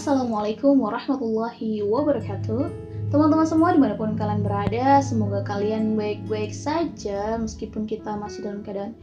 Assalamualaikum warahmatullahi wabarakatuh. Teman-teman semua di mana pun kalian berada Semoga kalian baik-baik saja Meskipun kita masih dalam keadaan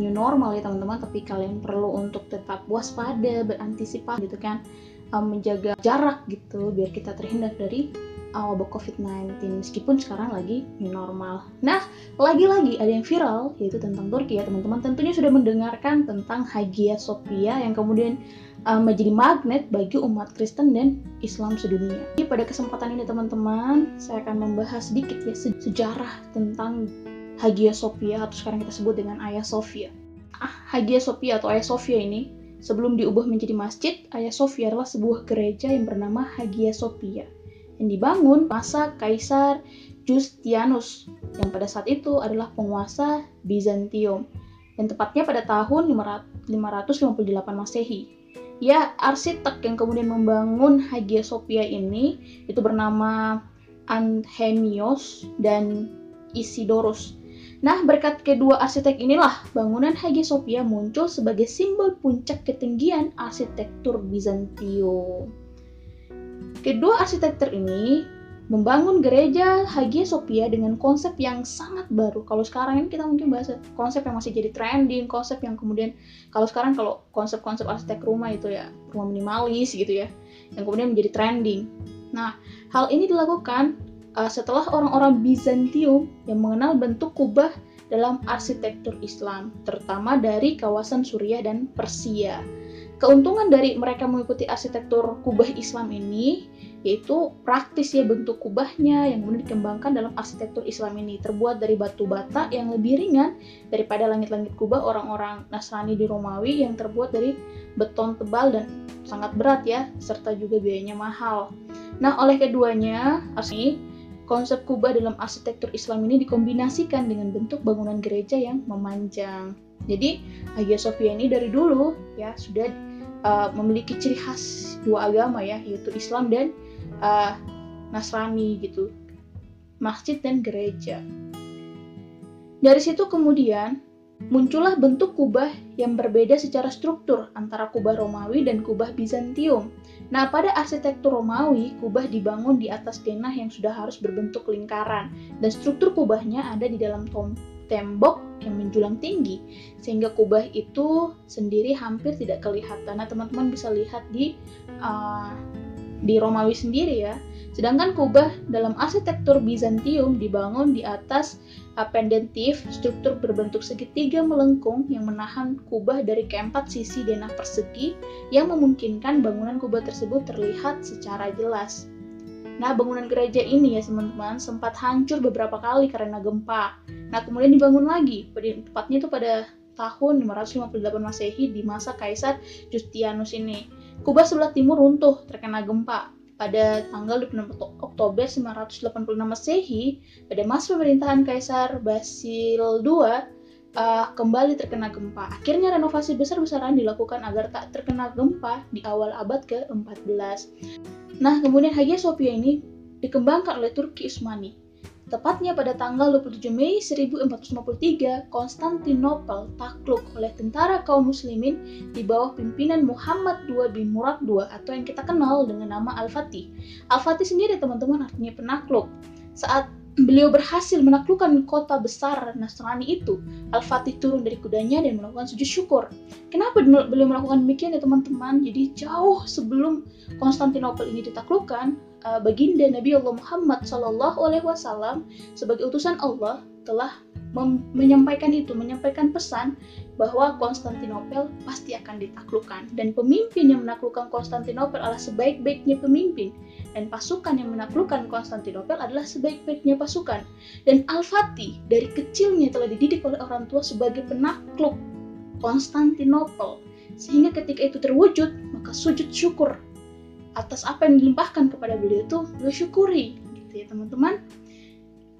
new normal ya teman-teman. Tapi kalian perlu untuk tetap waspada Berantisipasi gitu kan Menjaga jarak gitu Biar kita terhindar dari wabah COVID-19 meskipun sekarang lagi normal. Nah, lagi-lagi ada yang viral yaitu tentang Turki ya teman-teman. Tentunya sudah mendengarkan tentang Hagia Sophia yang kemudian um, menjadi magnet bagi umat Kristen dan Islam sedunia. Jadi pada kesempatan ini teman-teman, saya akan membahas sedikit ya sejarah tentang Hagia Sophia atau sekarang kita sebut dengan Hagia Sophia. Ah, Hagia Sophia atau Hagia Sophia ini sebelum diubah menjadi masjid, Hagia Sophia adalah sebuah gereja yang bernama Hagia Sophia yang dibangun masa Kaisar Justianus yang pada saat itu adalah penguasa Bizantium dan tepatnya pada tahun 558 Masehi. Ya, arsitek yang kemudian membangun Hagia Sophia ini itu bernama Anthemios dan Isidorus. Nah, berkat kedua arsitek inilah bangunan Hagia Sophia muncul sebagai simbol puncak ketinggian arsitektur Bizantium. Kedua arsitektur ini membangun gereja Hagia Sophia dengan konsep yang sangat baru. Kalau sekarang ini kita mungkin bahas konsep yang masih jadi trending, konsep yang kemudian kalau sekarang kalau konsep-konsep arsitek rumah itu ya rumah minimalis gitu ya, yang kemudian menjadi trending. Nah, hal ini dilakukan uh, setelah orang-orang Bizantium yang mengenal bentuk kubah dalam arsitektur Islam, terutama dari kawasan Suriah dan Persia. Keuntungan dari mereka mengikuti arsitektur kubah Islam ini yaitu praktis ya bentuk kubahnya yang kemudian dikembangkan dalam arsitektur Islam ini terbuat dari batu bata yang lebih ringan daripada langit-langit kubah orang-orang Nasrani di Romawi yang terbuat dari beton tebal dan sangat berat ya serta juga biayanya mahal. Nah, oleh keduanya, asli konsep kubah dalam arsitektur Islam ini dikombinasikan dengan bentuk bangunan gereja yang memanjang. Jadi, Hagia Sophia ini dari dulu ya sudah uh, memiliki ciri khas dua agama ya yaitu Islam dan uh, Nasrani gitu masjid dan gereja dari situ kemudian muncullah bentuk kubah yang berbeda secara struktur antara kubah Romawi dan kubah Bizantium. Nah, pada arsitektur Romawi, kubah dibangun di atas denah yang sudah harus berbentuk lingkaran, dan struktur kubahnya ada di dalam tembok yang menjulang tinggi sehingga kubah itu sendiri hampir tidak kelihatan. Nah teman-teman bisa lihat di uh, di Romawi sendiri ya. Sedangkan kubah dalam arsitektur Bizantium dibangun di atas uh, pendentif struktur berbentuk segitiga melengkung yang menahan kubah dari keempat sisi denah persegi yang memungkinkan bangunan kubah tersebut terlihat secara jelas. Nah, bangunan gereja ini ya teman-teman sempat hancur beberapa kali karena gempa. Nah, kemudian dibangun lagi, tepatnya itu pada tahun 558 Masehi di masa Kaisar Justianus ini. Kubah sebelah timur runtuh terkena gempa. Pada tanggal 26 Oktober 586 Masehi, pada masa pemerintahan Kaisar Basil II, uh, kembali terkena gempa. Akhirnya renovasi besar-besaran dilakukan agar tak terkena gempa di awal abad ke-14. Nah, kemudian Hagia Sophia ini dikembangkan oleh Turki Utsmani. Tepatnya pada tanggal 27 Mei 1453, Konstantinopel takluk oleh tentara kaum muslimin di bawah pimpinan Muhammad II bin Murad II atau yang kita kenal dengan nama Al-Fatih. Al-Fatih sendiri teman-teman artinya penakluk. Saat beliau berhasil menaklukkan kota besar Nasrani itu, Al-Fatih turun dari kudanya dan melakukan sujud syukur. Kenapa beliau melakukan demikian ya teman-teman? Jadi jauh sebelum Konstantinopel ini ditaklukkan, uh, baginda Nabi Allah Muhammad Shallallahu Alaihi Wasallam sebagai utusan Allah telah menyampaikan itu, menyampaikan pesan bahwa Konstantinopel pasti akan ditaklukkan dan pemimpin yang menaklukkan Konstantinopel adalah sebaik-baiknya pemimpin dan pasukan yang menaklukkan Konstantinopel adalah sebaik-baiknya pasukan. Dan Al-Fatih dari kecilnya telah dididik oleh orang tua sebagai penakluk Konstantinopel. Sehingga ketika itu terwujud maka sujud syukur atas apa yang dilimpahkan kepada beliau itu beliau syukuri gitu ya teman-teman.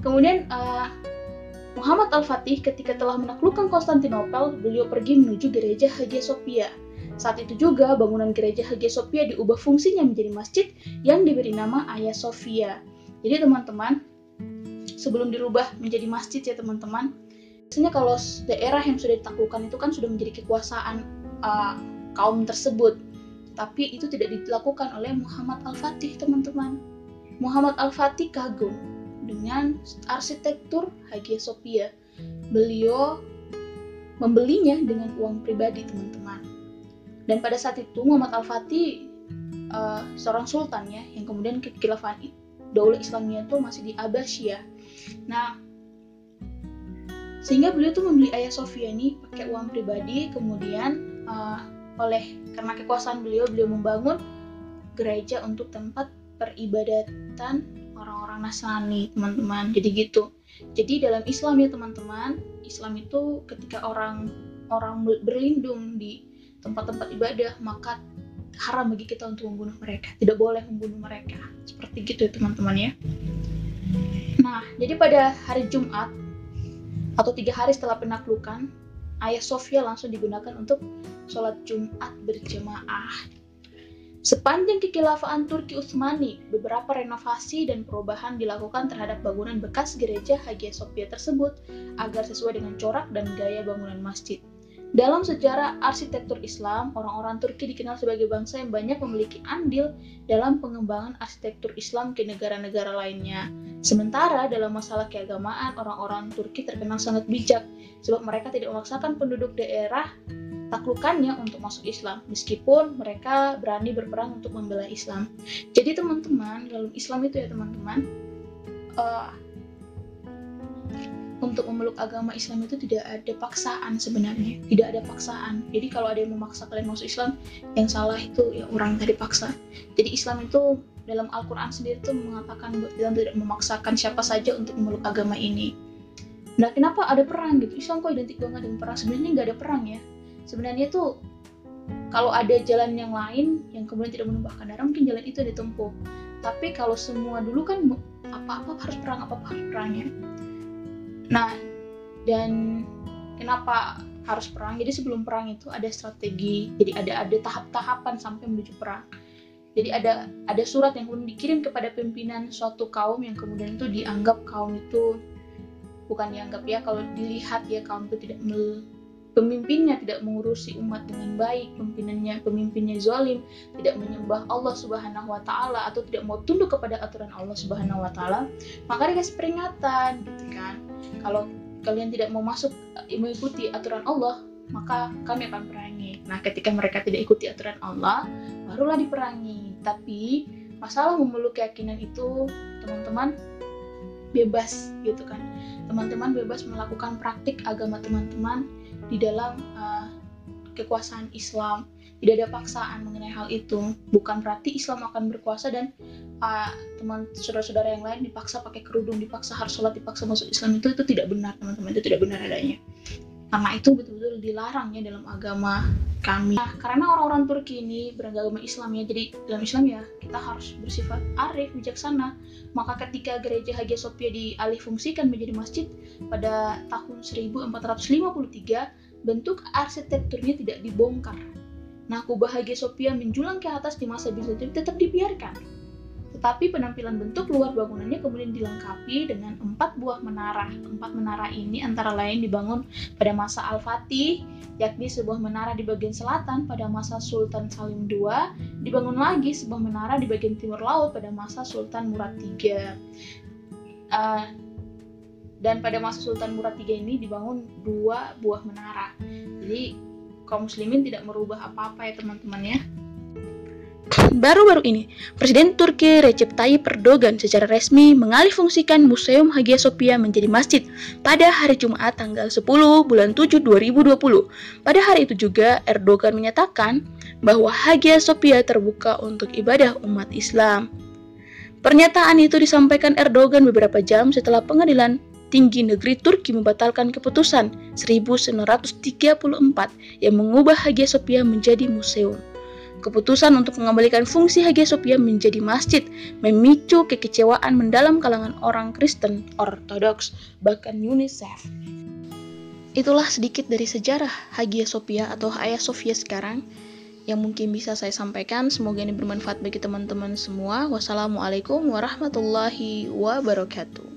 Kemudian uh, Muhammad Al-Fatih ketika telah menaklukkan Konstantinopel, beliau pergi menuju gereja Hagia Sophia. Saat itu juga bangunan gereja Hagia Sophia diubah fungsinya menjadi masjid yang diberi nama Hagia Sophia. Jadi teman-teman, sebelum dirubah menjadi masjid ya teman-teman, biasanya kalau daerah yang sudah ditaklukkan itu kan sudah menjadi kekuasaan uh, kaum tersebut. Tapi itu tidak dilakukan oleh Muhammad Al-Fatih, teman-teman. Muhammad Al-Fatih kagum dengan arsitektur Hagia Sophia. Beliau membelinya dengan uang pribadi, teman-teman. Dan pada saat itu Muhammad Al-Fatih uh, seorang sultan ya, yang kemudian kekhilafan Daulah Islamiyah itu masih di Abbasiyah. Nah, sehingga beliau tuh membeli Ayah Sofia ini pakai uang pribadi, kemudian uh, oleh karena kekuasaan beliau beliau membangun gereja untuk tempat peribadatan orang-orang Nasrani teman-teman jadi gitu jadi dalam Islam ya teman-teman Islam itu ketika orang orang berlindung di tempat-tempat ibadah maka haram bagi kita untuk membunuh mereka tidak boleh membunuh mereka seperti gitu ya teman-teman ya nah jadi pada hari Jumat atau tiga hari setelah penaklukan Ayah Sofia langsung digunakan untuk sholat Jumat berjamaah. Sepanjang kekhilafan Turki Utsmani, beberapa renovasi dan perubahan dilakukan terhadap bangunan bekas gereja Hagia Sophia tersebut agar sesuai dengan corak dan gaya bangunan masjid. Dalam sejarah arsitektur Islam, orang-orang Turki dikenal sebagai bangsa yang banyak memiliki andil dalam pengembangan arsitektur Islam ke negara-negara lainnya. Sementara dalam masalah keagamaan, orang-orang Turki terkenal sangat bijak, sebab mereka tidak memaksakan penduduk daerah taklukannya untuk masuk Islam, meskipun mereka berani berperang untuk membela Islam. Jadi teman-teman, dalam Islam itu ya teman-teman, uh, untuk memeluk agama Islam itu tidak ada paksaan sebenarnya. Tidak ada paksaan. Jadi kalau ada yang memaksa kalian masuk Islam yang salah itu ya orang tadi paksa jadi Islam itu dalam Al-Quran sendiri itu mengatakan kita tidak memaksakan siapa saja untuk memeluk agama ini. Nah kenapa ada perang gitu? Islam kok identik banget dengan perang? Sebenarnya nggak ada perang ya. Sebenarnya itu kalau ada jalan yang lain yang kemudian tidak menumpahkan darah mungkin jalan itu ditempuh. Tapi kalau semua dulu kan apa-apa harus perang apa-apa harus perang ya Nah, dan kenapa harus perang? Jadi sebelum perang itu ada strategi, jadi ada ada tahap-tahapan sampai menuju perang. Jadi ada ada surat yang kemudian dikirim kepada pimpinan suatu kaum yang kemudian itu dianggap kaum itu bukan dianggap ya kalau dilihat ya kaum itu tidak mel, pemimpinnya tidak mengurusi umat dengan baik, pemimpinnya pemimpinnya zalim, tidak menyembah Allah Subhanahu wa taala atau tidak mau tunduk kepada aturan Allah Subhanahu wa taala, maka dikasih peringatan gitu kan kalau kalian tidak mau masuk eh, mengikuti aturan Allah maka kami akan perangi. Nah ketika mereka tidak ikuti aturan Allah barulah diperangi. Tapi masalah memeluk keyakinan itu teman-teman bebas gitu kan. Teman-teman bebas melakukan praktik agama teman-teman di dalam uh, kekuasaan Islam. Tidak ada paksaan mengenai hal itu. Bukan berarti Islam akan berkuasa dan uh, teman saudara-saudara yang lain dipaksa pakai kerudung dipaksa harus sholat dipaksa masuk Islam itu itu tidak benar teman-teman itu tidak benar adanya karena itu betul-betul dilarang ya dalam agama kami. Nah, karena orang-orang Turki ini beragama Islam ya, jadi dalam Islam ya kita harus bersifat arif, bijaksana. Maka ketika gereja Hagia Sophia dialih fungsikan menjadi masjid pada tahun 1453, bentuk arsitekturnya tidak dibongkar, Nah, kubah Hagia Sophia menjulang ke atas di masa Bizantium tetap dibiarkan. Tetapi penampilan bentuk luar bangunannya kemudian dilengkapi dengan empat buah menara. Empat menara ini antara lain dibangun pada masa Al-Fatih, yakni sebuah menara di bagian selatan pada masa Sultan Salim II, dibangun lagi sebuah menara di bagian timur laut pada masa Sultan Murad III. Uh, dan pada masa Sultan Murad III ini dibangun dua buah menara. Jadi kaum muslimin tidak merubah apa-apa ya teman-teman ya. Baru-baru ini, Presiden Turki Recep Tayyip Erdogan secara resmi mengalihfungsikan Museum Hagia Sophia menjadi masjid pada hari Jumat tanggal 10 bulan 7 2020. Pada hari itu juga Erdogan menyatakan bahwa Hagia Sophia terbuka untuk ibadah umat Islam. Pernyataan itu disampaikan Erdogan beberapa jam setelah pengadilan tinggi negeri Turki membatalkan keputusan 1934 yang mengubah Hagia Sophia menjadi museum. Keputusan untuk mengembalikan fungsi Hagia Sophia menjadi masjid memicu kekecewaan mendalam kalangan orang Kristen Ortodoks, bahkan UNICEF. Itulah sedikit dari sejarah Hagia Sophia atau Hagia Sophia sekarang yang mungkin bisa saya sampaikan. Semoga ini bermanfaat bagi teman-teman semua. Wassalamualaikum warahmatullahi wabarakatuh.